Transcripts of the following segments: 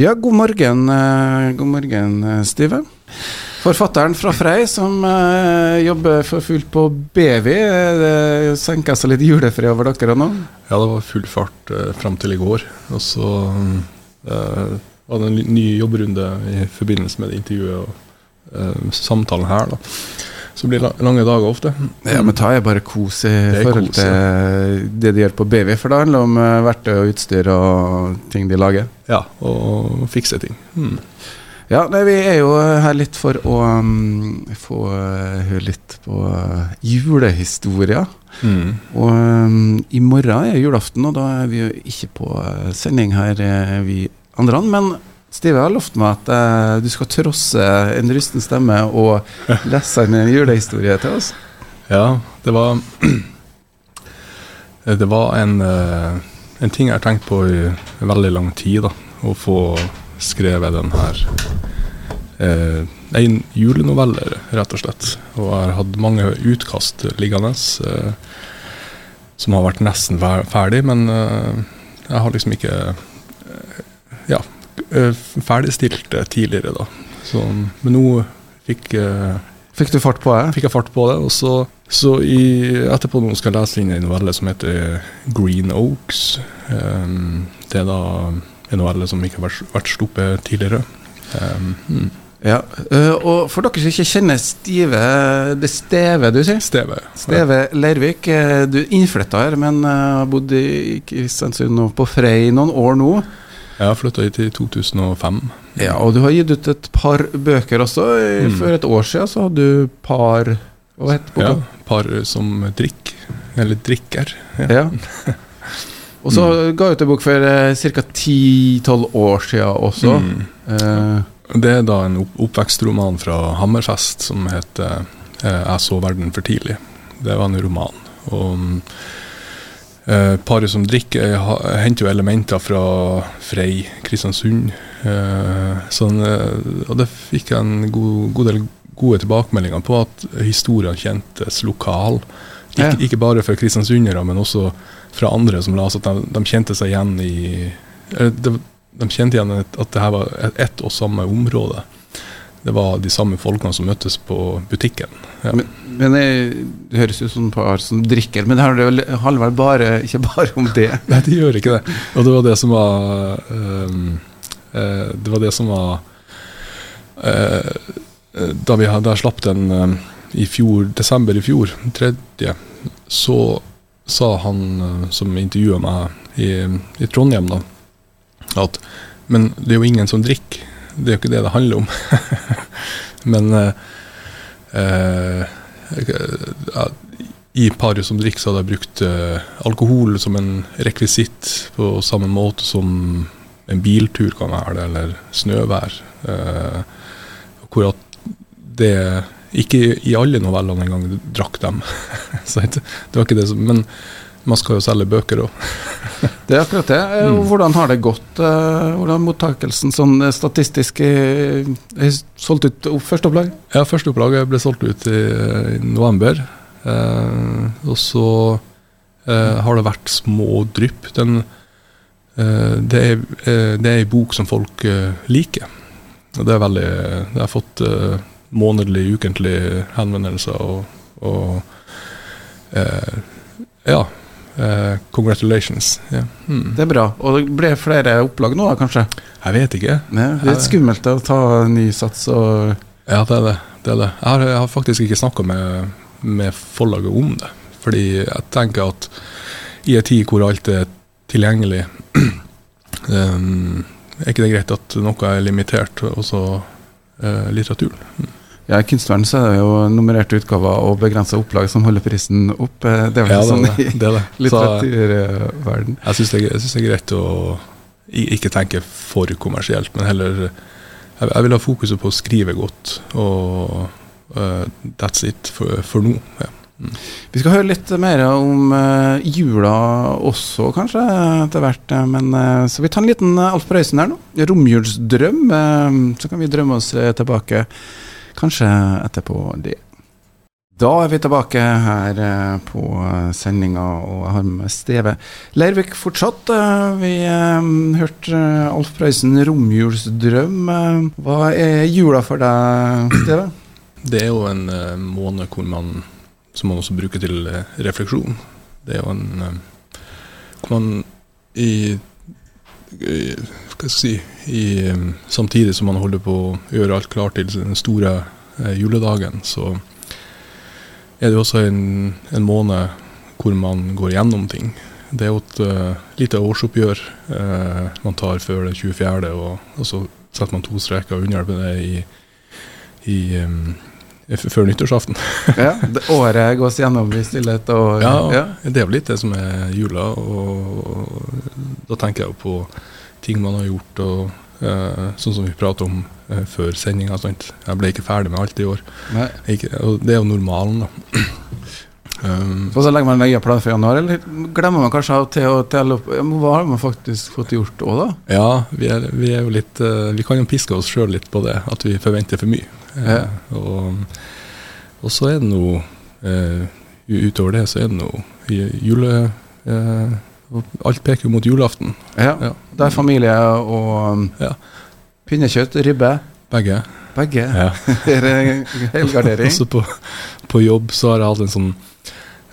Ja, god morgen, eh, god morgen, eh, Stive. Forfatteren fra Frei som eh, jobber for fullt på BV. Eh, Det senker seg litt julefred over dere nå? Ja, det var full fart eh, fram til i går. Og så eh, var det en ny jobbrunde i forbindelse med intervjuet og eh, samtalen her. da. Så blir det lange dager ofte. Ja, men ta er bare kos i forhold til det de gjør på BV, for det handler om eh, verktøy og utstyr og ting de lager. Ja, og fikse ting. Hmm. Ja, nei, vi er jo her litt for å um, få eh, høre litt på eh, julehistorier. Mm. Og um, i morgen er julaften, og da er vi jo ikke på eh, sending her, eh, vi andre. Men Stive har lovt meg at uh, du skal trosse en rusten stemme og lese en julehistorie til oss. Ja, det var Det var en, uh, en ting jeg har tenkt på i veldig lang tid. da, Å få skrevet den her Uh, En julenovelle, rett og slett. Og jeg har hatt mange utkast liggende som har vært nesten ferdig, men jeg har liksom ikke ferdigstilt tidligere, da. Så, men nå fikk eh, Fikk du fart på det? fikk jeg fart på det. Og så, så i, etterpå nå skal jeg lese inn en novelle som heter Green Oaks. Um, det er da en novelle som ikke har vært, vært sluppet tidligere. Um, mm. Ja. eh, og for dere som ikke kjenner Stive Det er Steve du sier? Steve. Steve Leirvik, eh, du er innflytta her, men eh, har bodd i Kristiansund og på Frei noen år nå. Jeg har flytta hit i 2005. Ja, og du har gitt ut et par bøker også. Mm. For et år siden så hadde du par Hva het boka? Ja, par som drikker. Eller drikker. Ja. Ja. Og så ga du ut en bok for uh, ca. 10-12 år siden også. Mm. Eh, Det er da en oppvekstroman fra Hammerfest som heter eh, 'Jeg så verden for tidlig'. Det var en roman. Og eh, paret som drikker, ha- henter jo elementer fra Frei, Kristiansund. Eh, sånn, eh, og det fikk jeg en god, god del gode tilbakemeldinger på, at historien kjentes lokal. Ikke, Ja. ikke bare for kristiansundere, men også fra andre som la oss at de, de kjente seg igjen i de, De kjente igjen at det her var ett og samme område. Det var de samme folkene som møttes på butikken. Ja. men men det, det høres ut som et par som drikker, men det handler vel- bare, ikke bare om det. Nei, det gjør ikke det. Og det var det som var ehm, eh, Det var det som var eh, Da vi hadde slapp den i fjor, desember i fjor, tredje, så sa han som intervjua meg i, i Trondheim, da, at Men det er jo ingen som drikker. Det er jo ikke det det handler om. men eh, eh, i paret som drikker, så hadde jeg brukt eh, alkohol som en rekvisitt på samme måte som en biltur kan være det, eller snøvær. Eh, hvor at det Ikke i alle novellene engang drakk dem. så det var ikke det som Men man skal jo selge bøker òg. Det er akkurat det. Eh, Mm. Hvordan har det gått? eh, Hvordan er mottakelsen sånn eh, statistisk? Er solgt ut første opplag? Ja, første opplag ble solgt ut i, i november. Eh, og så eh, har det vært små drypp. Den, eh, det, er, eh, det er ei bok som folk liker. Og det er veldig Jeg har fått månedlig, ukentlig henvendelser og, og eh, Ja. Eh, congratulations. Yeah. Mm. Det er bra. Og det ble flere opplag nå, da, kanskje? Jeg vet ikke. Det er litt skummelt å ta ny sats og Ja, det er det. det, er det. Jeg, har, jeg har faktisk ikke snakka med, med forlaget om det. Fordi jeg tenker at i en tid hvor alt er tilgjengelig, um, er ikke det greit at noe er limitert, også uh, litteraturen? Ja, I kunstverden så er det jo nummererte utgaver og begrensa opplag som holder prisen opp. Eh, Det er vel Ja, sånn i er litteraturverden. jeg syns det, det er greit å ikke tenke for kommersielt, men heller Jeg, vil ha fokuset på å skrive godt, og uh, that's it for, for nå. Ja. Vi skal høre litt mer om eh, jula også, kanskje, etter hvert. Men så vi tar en liten Alf Prøysen her nå. Romjulsdrøm. så kan vi drømme oss tilbake, kanskje etterpå det. Da er vi tilbake her eh, på sendinga, og jeg har med Steve Leirvik fortsatt. Eh, Vi eh, hørte eh, Alf Prøysen 'Romjulsdrøm'. Eh, Hva er jula for deg, Steve? Det er jo en eh, måned hvor man, som man også bruker til eh, refleksjon. Det er jo en eh, hvor man i, i Hva skal jeg si i, eh, Samtidig som man holder på å gjøre alt klart til den store eh, juledagen, så er det også en, en måned hvor man går gjennom ting. Det er jo et uh, lite årsoppgjør uh, man tar før den 24., og, og så setter man to streker under med det i, i um, før nyttårsaften. Ja, det året gås gjennom i stillhet og Ja, ja. det er jo litt det som er jula, og da tenker jeg jo på ting man har gjort, og eh, sånn som vi pratet om eh, før sendinga. Jeg ble ikke ferdig med alt i år. Ikke, og det er jo normalen, da. um, Og så legger man nøye plan for januar, eller glemmer man kanskje til å telle opp ja, Hva har man faktisk fått gjort òg, da? ja, vi er, vi er jo litt uh, Vi kan jo piske oss sjøl litt på det, at vi forventer for mye. Ja. Uh, og, og så er det noe uh, Utover det så er det noe jule... eh, alt peker jo mot julaften. Ja. Ja. Det er familie og um, Ja. pinnekjøtt, ribbe. Begge. Begge. Ja. Det er helgardering. Også på, på jobb så har jeg hatt en sånn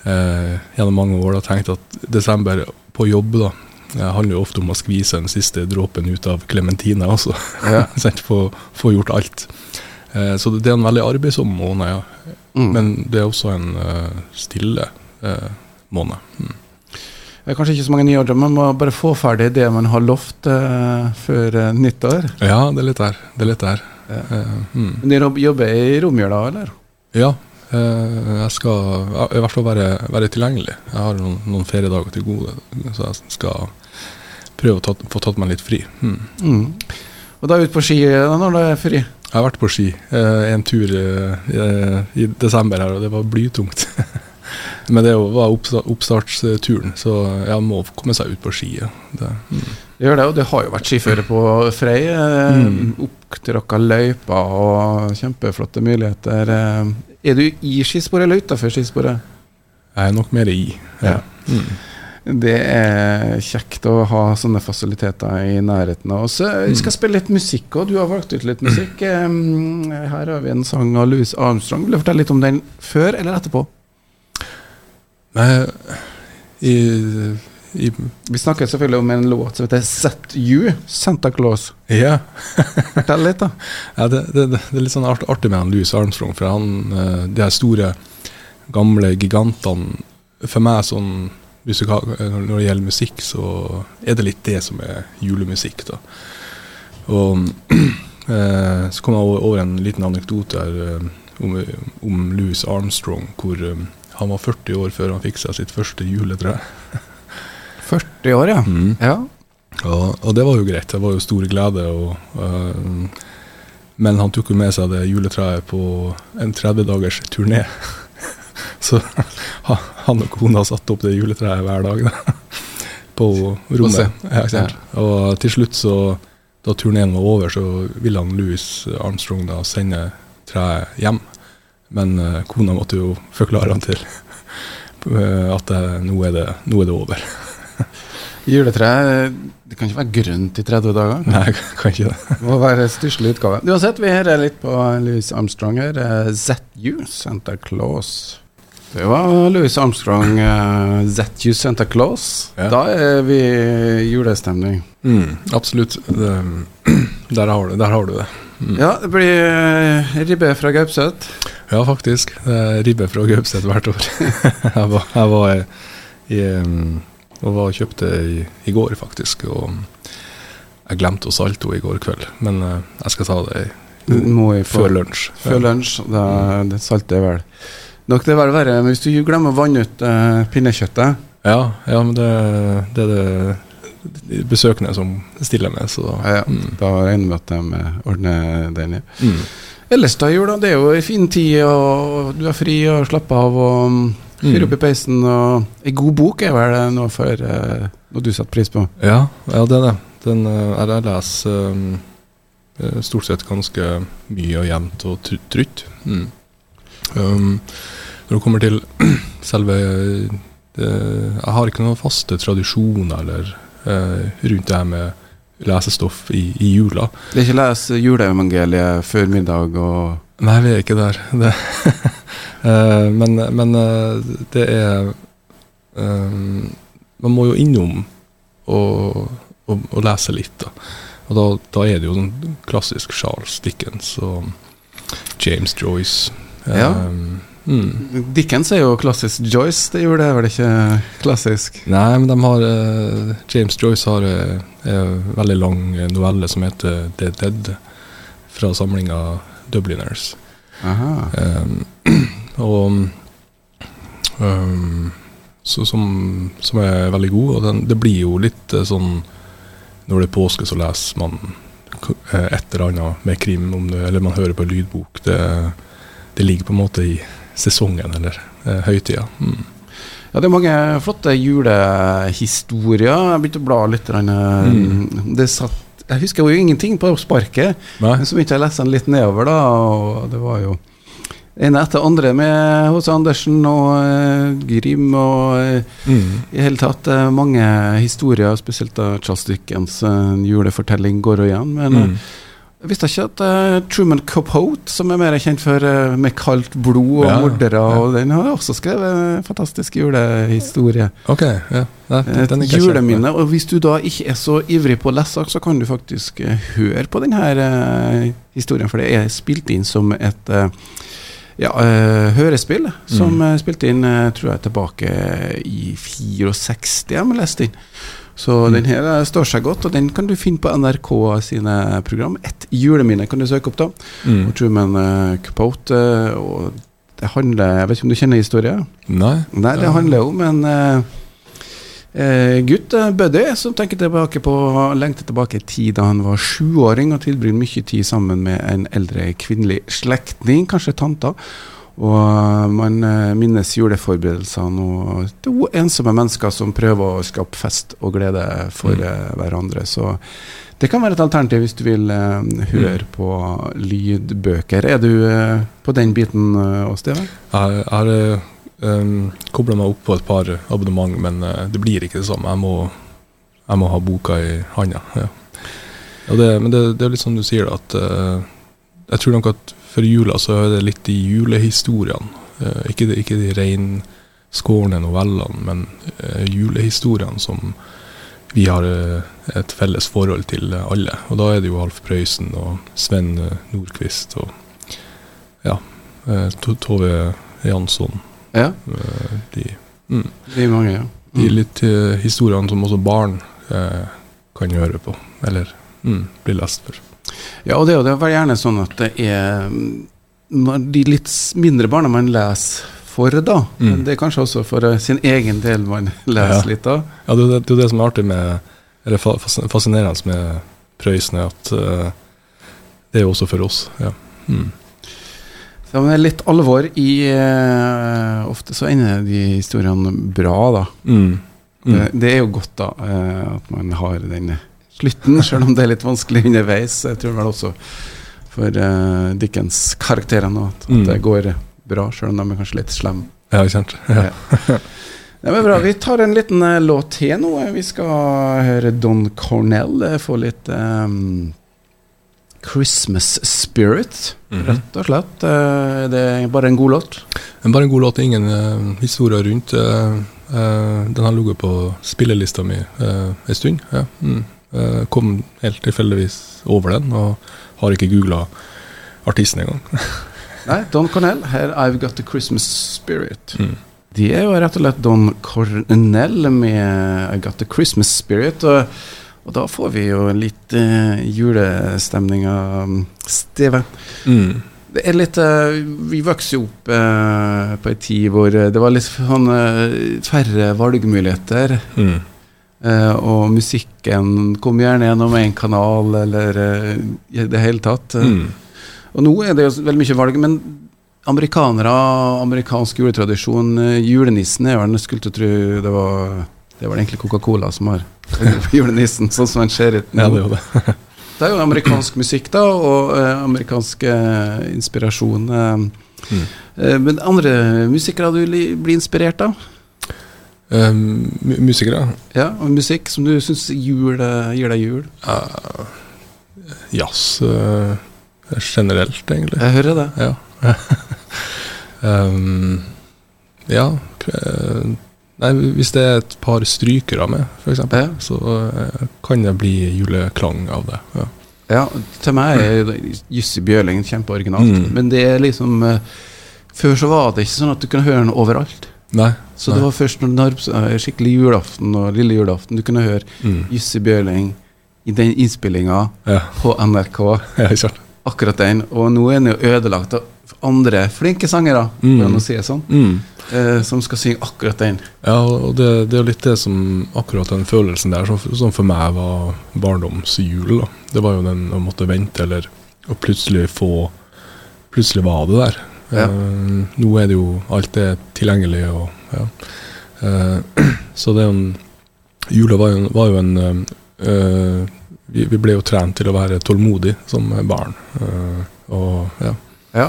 eh, Gjennom mange år da tenkt at desember på jobb da det handler jo ofte om å skvise den siste dråpen ut av klementina også. Ja. Få, få gjort alt. Eh, så det, det er en veldig arbeidsom måned, ja. Mm. Men det er også en uh, stille uh, måned. Mm. Det er kanskje ikke så mange nye ordrer, men man må bare få ferdig det man har lovt uh, før uh, nyttår. Ja, det er litt der. Det er litt der. Ja. Uh, mm. Dere jobber i romjula, eller? Ja, jeg skal i hvert fall være, være tilgjengelig. Jeg har noen, noen feriedager til gode, så jeg skal prøve å tatt, få tatt meg litt fri. Mm. Mm. Og da ut på ski når du er fri. Jeg har vært på ski en tur eh, i desember her, og det var blytungt. Men det var oppstartsturen, så jeg må komme seg ut på ski. Ja. Det, mm. Gjør det, og det har jo vært skiføre på Frei. Eh, Mm. Opptråkka løyper og kjempeflotte muligheter. Eh, er du i skisporet eller utafor skisporet? Jeg er nok mer i. Ja. Mm. Det er kjekt å ha sånne fasiliteter i nærheten av oss. Eh, Vi skal spille litt musikk, òg. du har valgt ut litt musikk. Her har vi en sang av Louis Armstrong. Vil du fortelle litt om den før eller etterpå? I, i Vi snakker selvfølgelig om en låt som heter Set You, Santa Claus. Ja. Fortell litt, da. Ja, det, det, det er litt sånn art, artig med han Louis Armstrong, for han, eh, de her store, gamle gigantene For meg sånn når det gjelder musikk, så er det litt det som er julemusikk, da. Og eh, så kom jeg over, over en liten anekdote her om, om Louis Armstrong, hvor han var 40 år før han fikk seg sitt første juletre. 40 år, ja. Mm. Ja. Og, og det var jo greit, det var jo stor glede. Og, uh, men han tok jo med seg det juletreet på en 30 dagers turné. Så han og kona satte opp det juletreet hver dag da, på rommet. Ja? Og til slutt, så, da turneen var over, så ville han Louis Armstrong da sende treet hjem. Men øh, kona måtte jo forklare han til øh, at det, nå, er det, nå er det over. Juletre Det kan ikke være grønt i 30 dager. Nei, det kan ikke det. Det må være stusslig utgave. Uansett, vi hører litt på Louis Armstrong her. eh, ZU, Santa Claus. Det var Louis Armstrong, ZU Santa Claus. Ja. Da er vi i julestemning. Mm, absolutt. Det, der, har du, der har du det. Mm. Ja, det blir eh, ribbe fra Gaupset. Ja, faktisk. Det er ribbe fra Gaupset hvert år. jeg var, jeg var i, i um, og var og kjøpte i, i går, faktisk. Og jeg glemte å salte henne i går kveld, men eh, jeg skal ta det i, Må vi få før lunsj. Før lunsj. Da, det salter vel Nok det er vel verre men hvis du glemmer å vanne ut uh, pinnekjøttet. Ja, ja, men det, det det de besøkende som stiller med, så Ja, mm. Da regner vi med at de eh, ordner den. Ja. Mm. Ellers da, jula, det er jo en fin tid, og du er fri og slapper av og Fyr fyrer opp i peisen. Og ei god bok er vel noe for eh, noe du setter pris på? Ja, ja, det er det. Den, eh, jeg leser um, stort sett ganske mye og jevnt og trutt. Mm. Um, når det kommer til selve det, Jeg har ikke noen faste tradisjoner eller rundt det her med lesestoff i, i jula. Det er ikke les juleevangeliet før middag og Nei, vi er ikke der. Det, eh, men, men eh, det er eh, Man må jo innom og, og, og lese litt, da. Og da, da, er det jo sånn klassisk Charles Dickens og James Joyce. Ja. Mm. Dickens er jo klassisk Joyce, det gjorde det vel ikke klassisk? Nei, men de har uh, James Joyce har uh, en veldig lang novelle som heter The Dead, fra samlinga Dubliners. Um, og um, så, som, som, er veldig god, og den, det blir jo litt uh, sånn når det er påske, så leser man eh, et eller annet med krim, det, eller man hører på lydbok. Det, det, ligger på en måte i sesongen, eller eh, høytida. Mm. Ja, det er mange flotte julehistorier. Jeg begynte å bla litt. Mm. Det satt jeg husker jo ingenting på sparket, Nei. men så begynte jeg å lese den litt nedover, da, og det var jo ene etter andre med H.C. Andersen og uh, Grim og uh, mm. i hele tatt uh, mange historier, spesielt da Charles Dickens' julefortelling går igjen. Men mm. Jeg visste ikke at Truman Capote, som er mer kjent for med kaldt blod og ja, mordere, ja. og den har også skrevet en fantastisk julehistorie. Ok, ja. Nei, Et juleminne. Og hvis du da ikke er så ivrig på å lese, så kan du faktisk høre på denne historien, for det er spilt inn som et ja, uh, hørespill som mm. uh, spilte inn, uh, tror jeg, tilbake i 64, jeg må lest inn. Så mm. den her står seg godt, og den kan du finne på NRK sine program. Et juleminne kan du søke opp, da. Mm. Og Truman uh, Capote. og det handler Jeg vet ikke om du kjenner historien? Nei. Nei, det handler om en eh, gutt, eh, Buddy, som tenker tilbake på lengter tilbake i tid da han var sjuåring og tilbringer mye tid sammen med en eldre kvinnelig slektning, kanskje tanta. Og eh, man eh, minnes juleforberedelsene og to ensomme mennesker som prøver å skape fest og glede for mm. hverandre. Så det kan være et alternativ hvis du vil uh, høre mm. på lydbøker. Er du uh, på den biten, uh, Steven? Jeg har Um, Kobla meg opp på et par abonnement, men uh, det blir ikke det samme. Jeg må, jeg må ha boka i handa. Ja. Men det, det, er litt som du sier, at jeg tror nok at for jula så er det litt de julehistoriene. Uh, ikke, de, ikke de reinskårne novellene, men uh, julehistoriene som vi har et felles forhold til alle. Og da er det jo Alf Prøysen og Sven Nordquist og ja, Tove Jansson. Ja. Eh, de, mm. de mange, ja. Mm. De litt historiene som også barn eh, kan høre på, eller mm, bli lest for. Ja, og det er jo gjerne sånn at det er når de litt mindre barna man leser for, da. Mm. Men det er kanskje også for sin egen del man leser ja. litt, da. Ja, det, det, det, er det som er artig med Eller fascinerende med Prøysen, at uh, det er jo også for oss. Ja. Mm. Så det er litt alvor i uh, Ofte så ender de historiene bra, da. Mm. Mm. Det, det, er jo godt, da, uh, at man har den slutten, selv om det er litt vanskelig underveis. Jeg tror vel også for uh, Dickens-karakterene at, mm. det går bra, selv om de er kanskje litt slemme. Ja, kjent. Ja. Det var bra. Vi tar en liten låt til nå. Vi skal høre Don Cornell få litt um, Christmas Spirit, mm -hmm. rett og slett. Uh, det er bare en god låt? Bare en god låt, ingen uh, historier rundt. Uh, den har ligget på spillelista mi uh, en stund. Ja. Mm. Kom helt tilfeldigvis over den, og har ikke googla artisten engang. Nei, Don Cornell, her I've Got The Christmas Spirit. Mm. De er jo rett og slett Don Cornell med I Got The Christmas Spirit. og og da får vi jo litt uh, julestemning av Steve. Mm. Det er litt uh, Vi vokste jo opp uh, på ei tid hvor det var litt sånn færre valgmuligheter. Mm. Og musikken kom gjerne gjennom én kanal, eller i det hele tatt. Mm. Og nå er det jo veldig mye valg, men amerikanere, amerikansk juletradisjon Julenissen er vel Skulle tro det var det var egentlig Coca-Cola som har julenissen, sånn som han ser ut nå. Ja, det, er det. er jo amerikansk musikk, da, og eh, amerikansk eh, inspirasjon. Eh, mm. Eh, Men andre musikere du li- blir inspirert av? Eh, musikere? Ja, og Musikk som du syns gir deg jul? Uh, jazz uh, generelt, egentlig. Jeg hører det. Ja. um, ja eh, Nei, hvis det er et par strykere med, f.eks., Ja. så uh, kan det bli juleklang av det. Ja. Ja, til meg er Jussi Bjørling kjempeoriginalt. Mm. Men det er liksom Før så var det ikke sånn at du kunne høre den overalt. Nei. Så nei. det var først når du har skikkelig julaften og lille julaften du kunne høre mm. Jussi Bjørling i den innspillinga Ja, på NRK. ja. Akkurat den. Og nå er den jo ødelagt av andre flinke sangere, Mm. for å si det sånn, Mm. eh, som skal synge akkurat den. Ja, og det, det er litt det som akkurat den følelsen der, som, som for meg var barndomsjul. da. Det var jo den å måtte vente, eller å plutselig få Plutselig var det der. Ja. Uh, nå er det jo Alt er tilgjengelig, og ja. uh, så det er en Jula var jo, var jo en eh, vi, vi ble jo trent til å være tålmodig som barn. Og ja. Ja.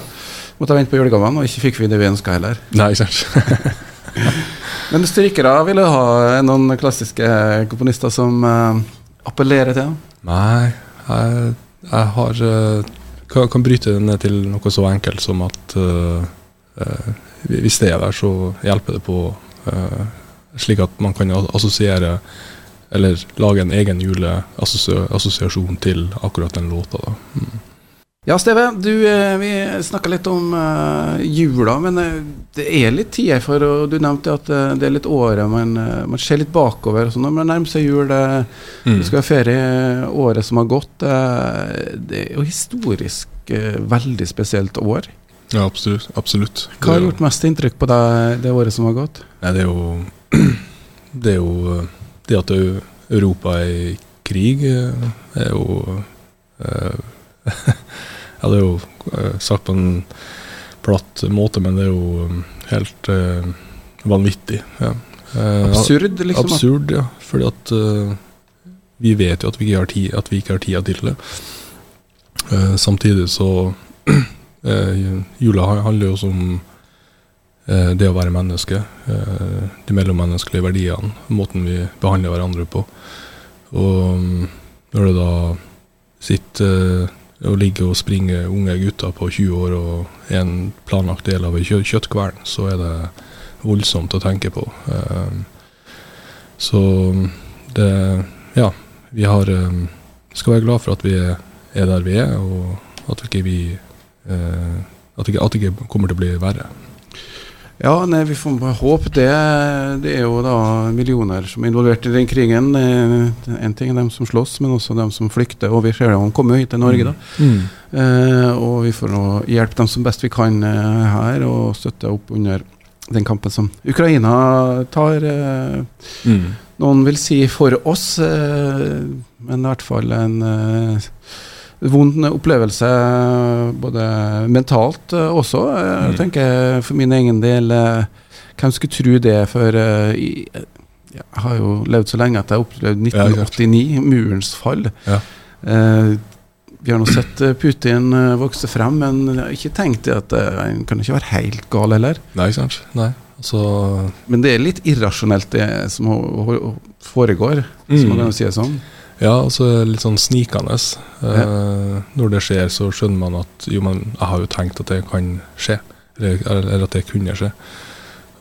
Måtte vente på julegavene, og ikke fikk vi det vi ønska heller. Nei, ikke sant. Men strykere ville ha noen klassiske komponister som appellerer til. Nei, jeg, jeg har kan, kan bryte det ned til noe så enkelt som at uh, hvis det er der, så hjelper det på uh, slik at man kan assosiere eller lage en egen juleassosiasjon til akkurat den låta. Da. Mm. Ja, Steve, du, eh, vi snakka litt om eh, jula, men eh, det er litt tid for og Du nevnte at det er litt året man, man ser litt bakover. og sånn, Når man nærmer seg jul, det Mm. du skal ha ferie året som har gått. det er jo historisk veldig spesielt år. Ja, absolutt. absolutt. Hva har gjort mest inntrykk på deg det året som har gått? Nei, det er jo Det er jo Det at Europa er i krig, er jo det er jo eh, sagt på en platt måte, men det er jo um, helt uh, vanvittig. Ja. Uh, Absurd, liksom. Absurd, ja. Fordi at uh, vi vet jo at vi ikke har tid, vi ikke har tida til det. Samtidig så Jula handler jo om eh, det å være menneske. de mellommenneskelige verdiene. Måten vi behandler hverandre på. Og mm, når det da sitter eh, ligge og springe unge gutter på 20 år og en planlagt del av en kjøttkvern, så er det voldsomt å tenke på. Eh, så det Ja, vi har eh, skal være glad for at vi er, er der vi er, og at ikke vi eh, at det ikke kommer til å bli verre. Ja, nei, vi får bare håpe det. Det er jo da millioner som er involvert i den krigen. Én En ting er dem som slåss, men også dem som flykter. Og vi ser dem komme hit til Norge, da. Mm. Eh, og vi får nå hjelpe dem som best vi kan eh, her, og støtte opp under den kampen som Ukraina tar. Eh, Mm. noen vil si for oss, eh, men i hvert fall en eh, vond opplevelse, både mentalt eh, også. Eh, Jeg Mm. tenker for min egen del eh, Hvem skulle tro det? For jeg har jo levd så lenge at jeg har opplevd Ja, 1989, murens fall. Ja. Eh, vi har nå sett Putin vokse frem, men jeg har ikke tenkt det at han kan ikke være helt gal heller. Nei, ikke sant? Nei. Så Men det er litt irrasjonelt, det som foregår, hvis man Mm. kan si det sånn. Ja, altså litt sånn snikende. Eh, når det skjer, så skjønner man at jo, men jeg har jo tenkt at det kan skje. Eller, eller at det kunne skje.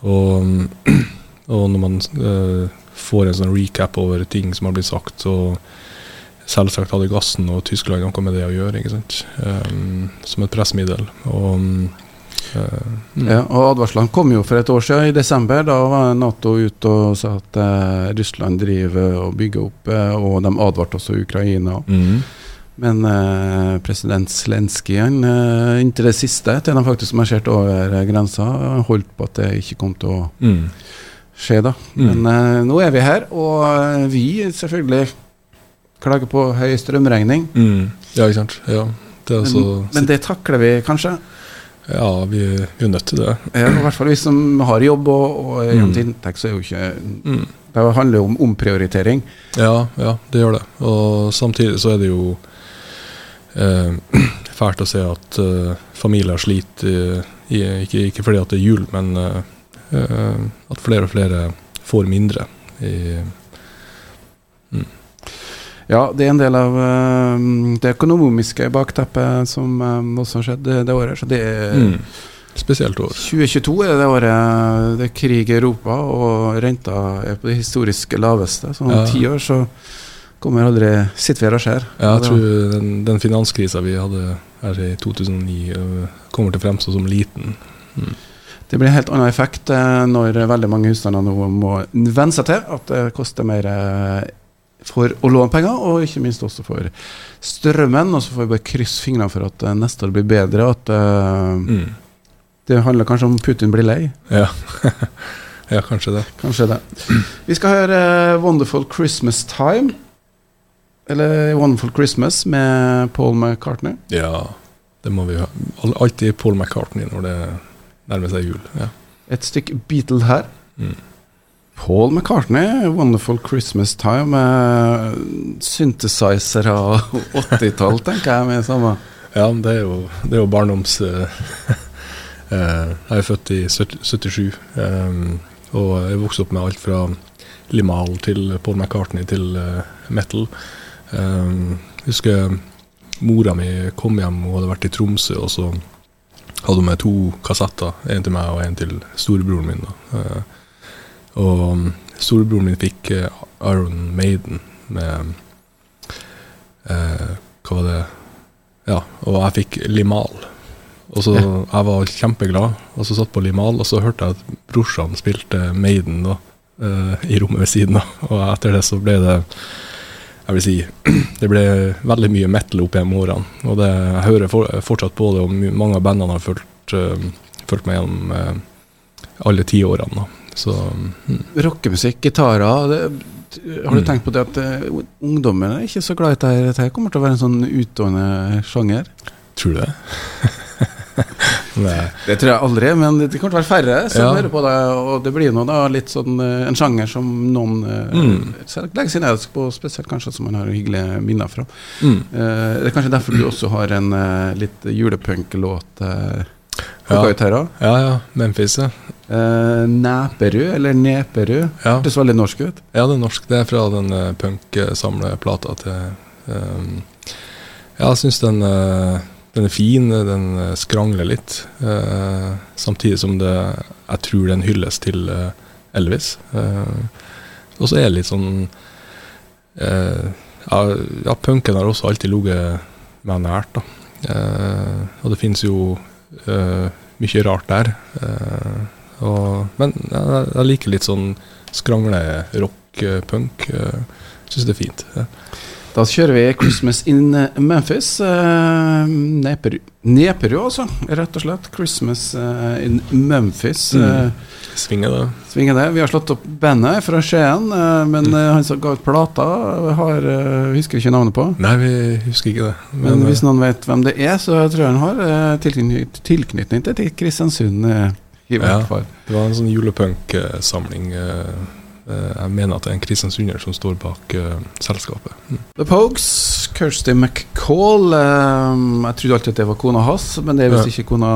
Og, og når man eh, får en sånn recap over ting som har blitt sagt, så selvsagt hadde gassen og Tyskland noe med det å gjøre, ikke sant. Eh, som et pressmiddel. Og mm. Ja, og Advarslene kom jo for et år siden, i desember. Da var Nato ute og sa at eh, Russland driver og bygger opp, eh, og de advarte også Ukraina. Mm. Men eh, president Zelenskyj, eh, inntil det siste, til de faktisk marsjerte over eh, grensa, holdt på at det ikke kom til å Mm. skje. da. Mm. Men eh, nå er vi her, og eh, vi selvfølgelig klager på høy strømregning. Mm. Ja, ikke sant. Ja. Det er altså Men, men det takler vi kanskje? Ja, vi, vi er nødt til det. Ja, I hvert fall vi som har jobb og, og er Mm. mm. inntekt, så er jo ikke Mm. Det handler jo om omprioritering. Ja, ja, det gjør det. Og samtidig så er det jo eh, fælt å se at eh, familier sliter, eh, i, ikke, ikke fordi at det er jul, men eh, eh, at flere og flere får mindre. I, Ja, det er en del av eh, det økonomiske bakteppet som eh, også skjedd det, året. Så det er mm, spesielt år. 2022 er det året det er krig i Europa, og renta er på det historisk laveste. Så om Ja. ti år så kommer aldri sitter vi her og skjer. Ja, jeg tror den, den finanskrisa vi hadde her i 2009, øh, kommer til å fremstå som liten. Det blir en helt annen effekt eh, når veldig mange husstander nå må venne seg til at det koster mer eh, for å låne penger, og ikke minst også for strømmen. Og så får vi bare krysse fingrene for at eh, neste år blir bedre. At uh, Mm. det handler kanskje om Putin blir lei. Ja. ja, kanskje det. Kanskje det. Vi skal høre uh, 'Wonderful Christmas Time'. Eller 'Wonderful Christmas' med Paul McCartney. Ja, det må vi ha. Alltid Paul McCartney når det nærmer seg jul. Ja. Et stykke Beatle her. Mm. Paul McCartney, 'Wonderful Christmas Time'. Med synthesizere og 80-tall, tenker jeg. med samme Ja, det er jo, det er jo barndoms... uh, uh, jeg er født i 77, um, og jeg vokste opp med alt fra Limal til Paul McCartney til uh, metal. Um, jeg husker mora mi kom hjem, hun hadde vært i Tromsø, og så hadde hun med to kassetter, en til meg og en til storebroren min. Da. Og um, storebroren min fikk eh, Iron Maiden med eh, Hva var det ja, og jeg fikk Limal. Og så Jeg var kjempeglad, og så satt på Limal, og så hørte jeg at brorsan spilte Maiden da, eh, i rommet ved siden av. Og etter det så ble det Jeg vil si Det ble veldig mye metal opp gjennom årene. Og det, jeg hører for, fortsatt på det, og mange av bandene har fulgt, uh, fulgt meg gjennom uh, alle ti årene. Da. Så mm, Rockemusikk, gitarer Har du Mm. tenkt på det at uh, ungdommen er ikke så glad i dette? Dette kommer til å være en sånn utdående sjanger? tror du det? Det tror jeg aldri, men det kommer til å være færre som Ja. hører på det. Og det blir nå da litt sånn eh, en sjanger som noen Mm. legger sin elsk på, spesielt kanskje som man har hyggelige minner fra. Mm. Uh, det er kanskje derfor du også har en uh, litt julepunk-låt uh, Ja. Ja, ja. Memphis, ja. Uh, Neperud, eller Neperud. ja. Hørtes veldig norsk ut. Ja, det er norsk. Det er fra den uh, punk-samleplata til um, Ja, jeg syns den, uh, den er fin. Den eh, skrangler litt. Uh, samtidig som det Jeg tror den hylles til eh, Elvis. Eh, og så er det litt sånn eh, ja, ja, punken har også alltid ligget meg nært, da. Eh, og det finnes jo eh, mye rart der. Eh, og, men jeg, jeg liker litt sånn skrangle rock, eh, punk. Syns det er fint. Ja. Da kjører vi 'Christmas in Memphis'. Neperud, altså. Rett og slett. 'Christmas eh, in Memphis'. Mm. Svinger det. Svinger det. Vi har slått opp bandet fra Skien, eh, men Mm. eh, han som ga ut plata, har, eh, husker vi ikke navnet på. Nei, vi husker ikke det. Men, Men, hvis noen vet hvem det er, så tror jeg han har tilknytning, til, Kristiansund. I hvert Ja. fall. det var en sånn julepunk-samling. jeg mener at det er en kristiansunder som står bak selskapet. Mm. The Pogues, Kirsty McCall eh, Jeg trodde alltid at det var kona hans, men det er visst ikke kona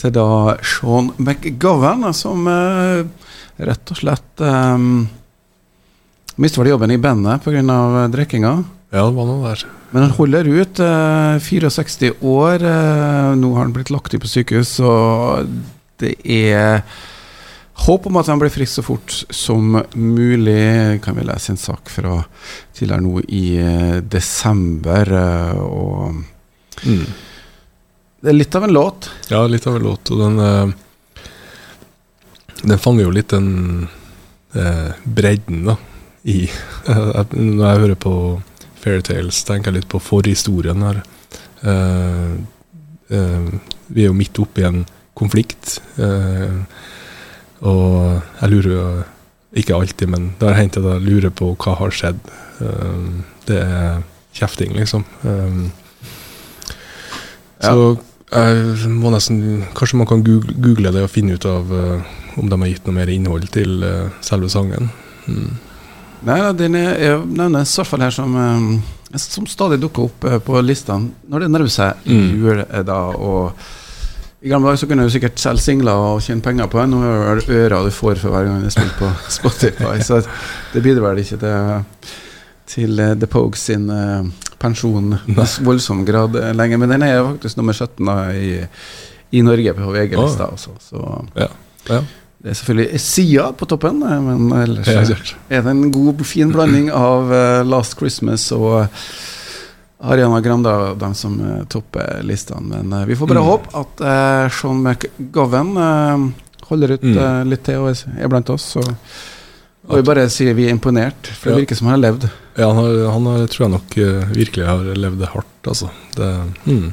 til da Sean McGovern, som eh, rett og slett um, Mista vel jobben i bandet pga. drikkinga. Ja, det var noe der. Men han holder ut. eh, 64 år. eh, nå har han blitt lagt inn på sykehus, og det er håp om at han blir frisk så fort som mulig. Kan vi lese en sak fra tidligere nå i eh, desember. eh, og Mm. det er litt av en låt. Ja, litt av en låt. Og den eh, Den fanger jo litt den bredden, da, i Når jeg hører på Fairytales, tenker jeg litt på forhistorien her. Vi er jo midt oppi en konflikt, og jeg lurer jo Ikke alltid, men det har hendt at jeg lurer på hva har skjedd. Um, det er kjefting, liksom. Um, Ja. Så jeg må nesten Kanskje man kan google, google det og finne ut av uh, om de har gitt noe mer innhold til uh, selve sangen. Mm. Nei, den er, jeg nevner i hvert fall her som um, som stadig dukker opp uh, på listene når det nærmer seg Mm. jul. eh, da, og I gamle dager så kunne du sikkert selge singler og tjene penger på det. Nå er det ører du får for hver gang du spiller på Spotify. så det bidrar vel ikke til, til eh, The Pogues sin eh, pensjon i voldsom grad eh, lenger. Men den er faktisk nummer 17 da, i, i Norge på VG-lista også. Så Ja. ja. det er selvfølgelig Sia på toppen, men ellers Ja, er det en god, fin blanding av Last Christmas og Ariana Grande og dem som eh, topper listene. Men eh, vi får bare Mm. håpe at uh, Sean McGovern uh, holder ut Mm. uh, litt til og er- er blant oss. Så og vi bare sier vi er imponert, for det Ja. virker som han har levd. Ja, han, har, han har, tror jeg nok eh, virkelig har levd det hardt, altså. Det, mm.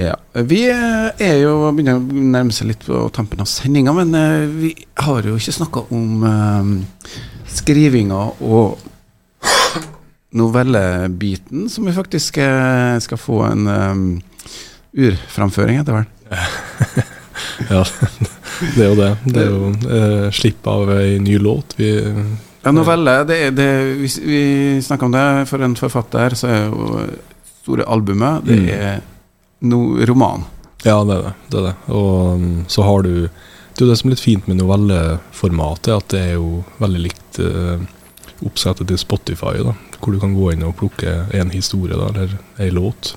Ja. Vi eh, er jo begynner å nærme seg litt på tampen av sendinga, men eh, vi har jo ikke snakka om eh, skrivinga og novellebiten, som vi faktisk eh, skal få en um, urframføring etter hvert. Ja, det er jo det. Det er jo eh, slipp av ei ny låt. Vi Ja, novelle, det er det Vi, vi snakka om det. For en forfatter så er jo store albumet Det Mm. er no, roman. Ja, det er det. det, er det. Og mm, så har du Det er jo det som er litt fint med novelleformatet, at det er jo veldig likt eh, oppsettet til Spotify, da, hvor du kan gå inn og plukke en historie da, eller ei låt.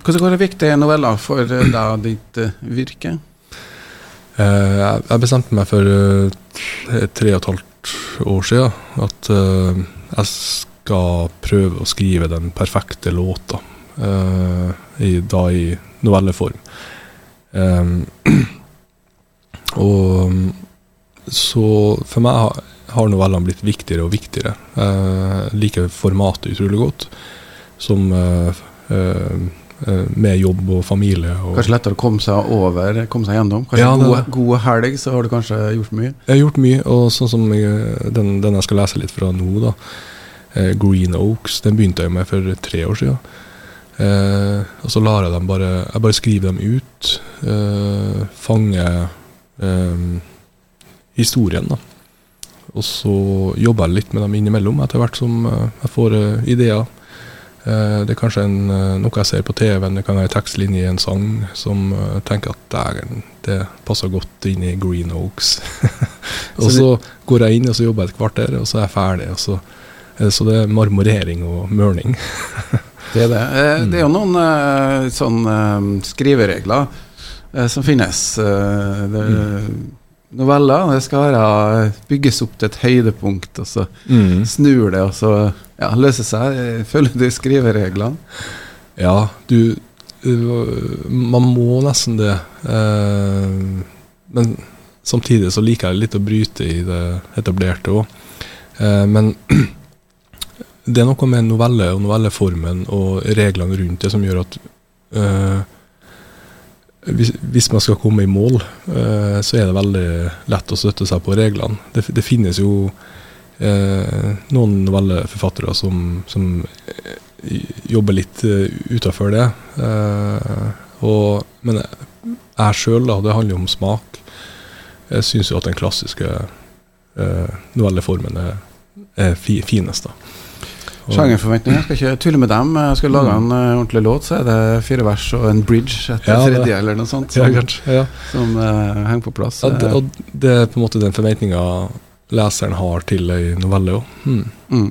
Hvordan er viktig viktige noveller for da, ditt eh, virke? Uh, jeg bestemte meg for uh, tre og et halvt år siden at uh, jeg skal prøve å skrive den perfekte låta, eh, i, da i novelleform. Um, og mm, så for meg har, novellene blitt viktigere og viktigere. Jeg liker formatet utrolig godt, som eh, eh, eh, med jobb og familie. Og Kanskje lettere å komme seg over, komme seg gjennom? Kanskje Ja, det- god, god helg, så har du kanskje gjort mye? Jeg har gjort mye, og sånn som jeg, den, den jeg skal lese litt fra nå, da. Eh, Green Oaks, den begynte jeg med for tre år siden. Eh, og så lar jeg dem bare Jeg bare skriver dem ut. Eh, fanger eh, historien, da. Og så jobber jeg litt med dem innimellom, etter hvert som eh, jeg får eh, ideer. Eh, det er kanskje en, noe jeg ser på TV-en, det kan være en tekstlinje i en sang som tenker at dægen, det passer godt inn i Green Oaks. og Så går jeg inn og så jobber jeg et kvarter, og så er jeg ferdig. Så, så det er marmorering og mørning. Det er det. Mm. Det er jo noen sånn skriveregler som finnes. Det, det, Noveller det skal være, bygges opp til et høydepunkt, og så snur det, og så ja, løser seg. Eh, Følger du skrivereglene? Ja, du Man må nesten det. Eh, men samtidig så liker jeg litt å bryte i det etablerte òg. men det er noe med novelle og novelleformen og reglene rundt det som gjør at eh, hvis, man skal komme i mål, eh, så er det veldig lett å støtte seg på reglene. Det, det finnes jo eh, noen novelleforfattere som, som eh, jobber litt utafor det. Og, men jeg sjøl, da, det handler jo om smak. Jeg syns jo at den klassiske novelleformen er, er fi, finest, da. Sjangerforventninger. Jeg skal ikke tulle med dem. Jeg skal lage en uh, ordentlig låt, så er det fire vers og en bridge etter Ja, tredje, eller noe sånt, som. Ja. som uh, henger på plass. Ja, det, og det er på en måte den forventninga leseren har til ei novelle òg. Mm. Mm.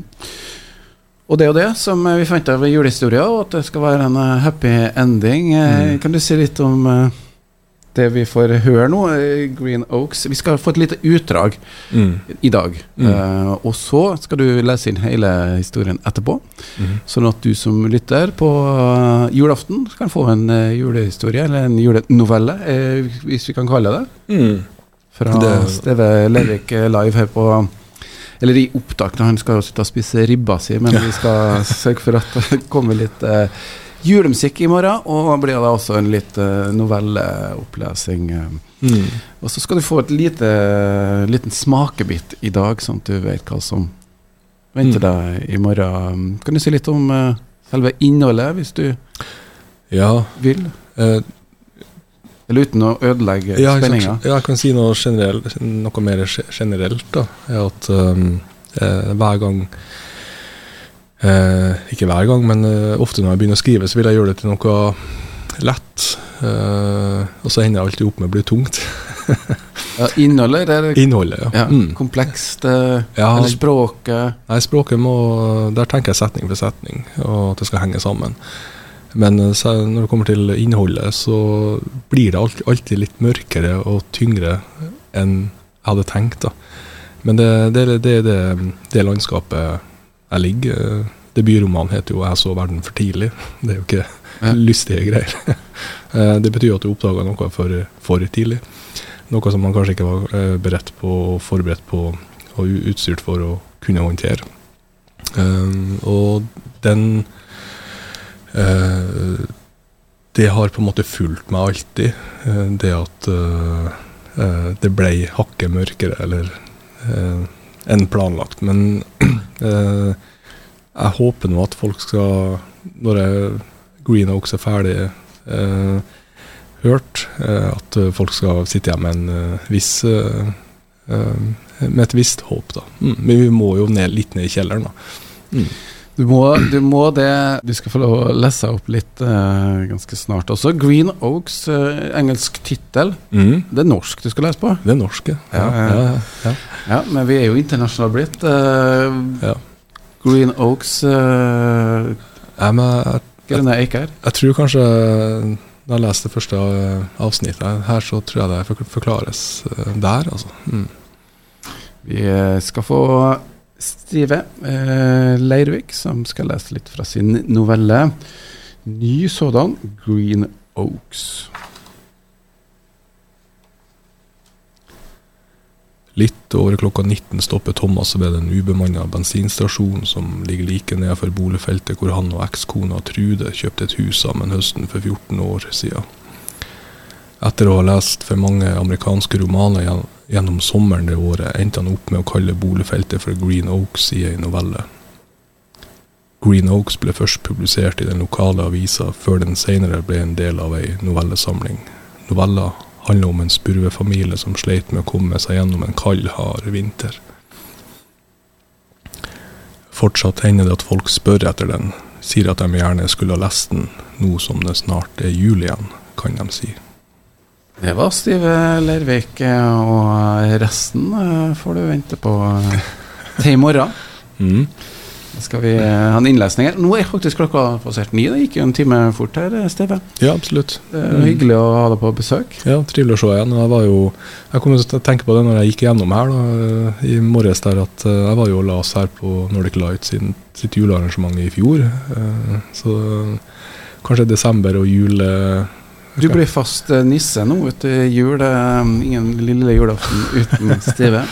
Og det er jo det som eh, vi forventer ved julehistoria, og at det skal være en happy ending. Mm. Kan du si litt om eh, det vi får høre nå, eh, Green Oaks? Vi skal få et lite utdrag Mm. i dag. Mm. Uh, og så skal du lese inn hele historien etterpå, mm. sånn at du som lytter på uh, julaften kan få en uh, julehistorie, eller en julenovelle, hvis vi kan kalle det Mm. fra Det- Steve Lervik eh, live her på Eller i opptak, da han skal jo sitte og spise ribba si, men vi skal sørge for at det kommer litt julemusikk i morgen, og blir det også en litt eh, novelleopplesing. Eh. Mm. Og så skal du få et lite liten smakebit i dag, sånn at du vet hva som venter Mm. deg i morgen. Kan du si litt om eh, selve innholdet, hvis du Ja. vil? Eh, Eller uten å ødelegge ja, spenninga? ja, jeg kan si noe, generell, noe mer generelt. da, at um, eh, Hver gang Eh, ikke hver gang, men eh, ofte når jeg begynner å skrive, så vil jeg gjøre det til noe lett. Eh, og så ender jeg alltid opp med å bli tungt. Ja, innholdet, eller Innholdet, ja. ja, Mm. komplekst? eh, Ja. Eller språket? Nei, språket må Der tenker jeg setning for setning, og at det skal henge sammen. Men eh, så når det kommer til innholdet, så blir det alltid litt mørkere og tyngre enn jeg hadde tenkt. da. Men det, det, det er det, det landskapet jeg ligger. Debutromanen heter jo 'Jeg så verden for tidlig'. Det er jo ikke Ja. lystige greier. Eh, det betyr at du oppdaga noe for, for tidlig. Noe som man kanskje ikke var eh, beredt på, forberedt på og utstyrt for å kunne håndtere. Og den eh, Det har på en måte fulgt meg alltid. eh, det at eh, eh, det ble hakket mørkere eller eh, enn planlagt. Men eh, jeg håper nå at folk skal, når Green Oaks er ferdig eh, hørt, eh, at folk skal sitte igjen med en eh, viss eh, med et visst håp, da. Mm. Men vi må jo ned, litt ned i kjelleren, da. Mm. Du må, du må det Du skal få lov å lese opp litt uh, ganske snart også. Green Oaks, uh, engelsk tittel. Mm. Det er norsk du skal lese på. Det er norske. Ja, Ja, ja. ja, men vi er jo internasjonalt blitt. Uh, Ja. Green Oaks, uh, jeg, grønne eiker. jeg tror kanskje da jeg leste det første avsnittet her, så tror jeg det forklares der, altså. Mm. Vi skal få Stive eh, Leirvik, som skal lese litt fra sin novelle. Ny sådan, Green Oaks. Litt over klokka 19 stopper Thomas ved den ubemanna bensinstasjonen som ligger like nedenfor boligfeltet hvor han og ekskona Trude kjøpte et hus sammen høsten for 14 år siden. Etter å ha lest for mange amerikanske romaner gjennom sommeren det året, endte han opp med å kalle boligfeltet for Green Oaks i ei novelle. Green Oaks ble først publisert i den lokale avisa, før den senere ble en del av ei novellesamling. Novella handler om en spurvefamilie som sleit med å komme seg gjennom en kald, hard vinter. Fortsatt hender det at folk spør etter den, sier at de gjerne skulle ha lest den, nå som det snart er jul igjen, kan de si. Det var Stive Leirvik, eh, og resten eh, får du vente på eh, til i morgen. Mm. Da skal vi eh, ha en innlesning her. Nå er faktisk klokka passert ni. Det gikk jo en time fort her, eh, Steve. Ja, absolutt. Det er hyggelig å ha deg på besøk. Ja, Trivelig å se igjen. Jeg var jo Jeg kom til å tenke på det når jeg gikk gjennom her da, i morges, der at eh, jeg var jo og la oss her på Nordic Light sin, sitt julearrangement i fjor. eh, Så kanskje desember og jule... Du blir fast eh, nisse nå etter jul. eh, Ingen lille julaften uten Stive.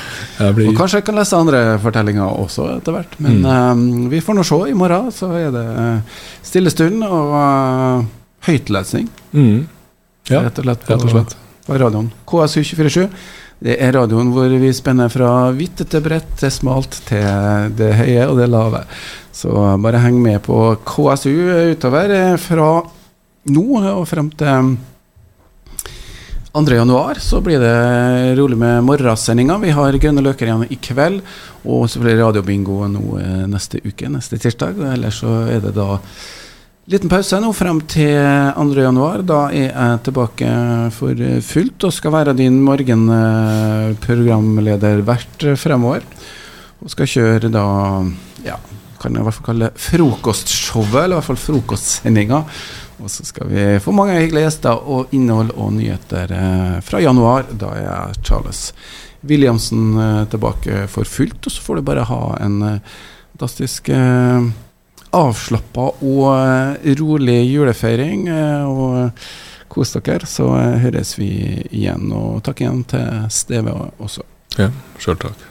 Blir, Og kanskje jeg kan lese andre fortellinger også etter hvert. Men eh, vi får nå se. I morgen så er det eh, stille stund og uh, høytlesning, mm, ja, rett og slett, på, og slett. på radioen. KSU247. Det er radioen hvor vi spenner fra hvitt til bredt til smalt til det høye og det lave. Så bare heng med på KSU utover eh, fra nå og frem til 2. januar så blir det rolig med morgensendinga. Vi har Grønne løker igjen i kveld, og så blir det radiobingo nå eh, neste uke, neste tirsdag. Ellers så er det da liten pause nå frem til 2. januar. Da er jeg tilbake for fullt og skal være din morgenprogramleder hvert fremover. Og skal kjøre da ja, kan jeg i hvert fall kalle det frokostshowet, eller i hvert fall frokostsendinga. Og så skal vi få mange hyggelige gjester og innhold og nyheter eh, fra januar. Da er Charles Williamsen eh, tilbake for fullt, og så får du bare ha en eh, fantastisk avslappa og rolig julefeiring. og kos dere, så høres vi igjen. Og takk igjen til Steve også. Ja, sjøl takk.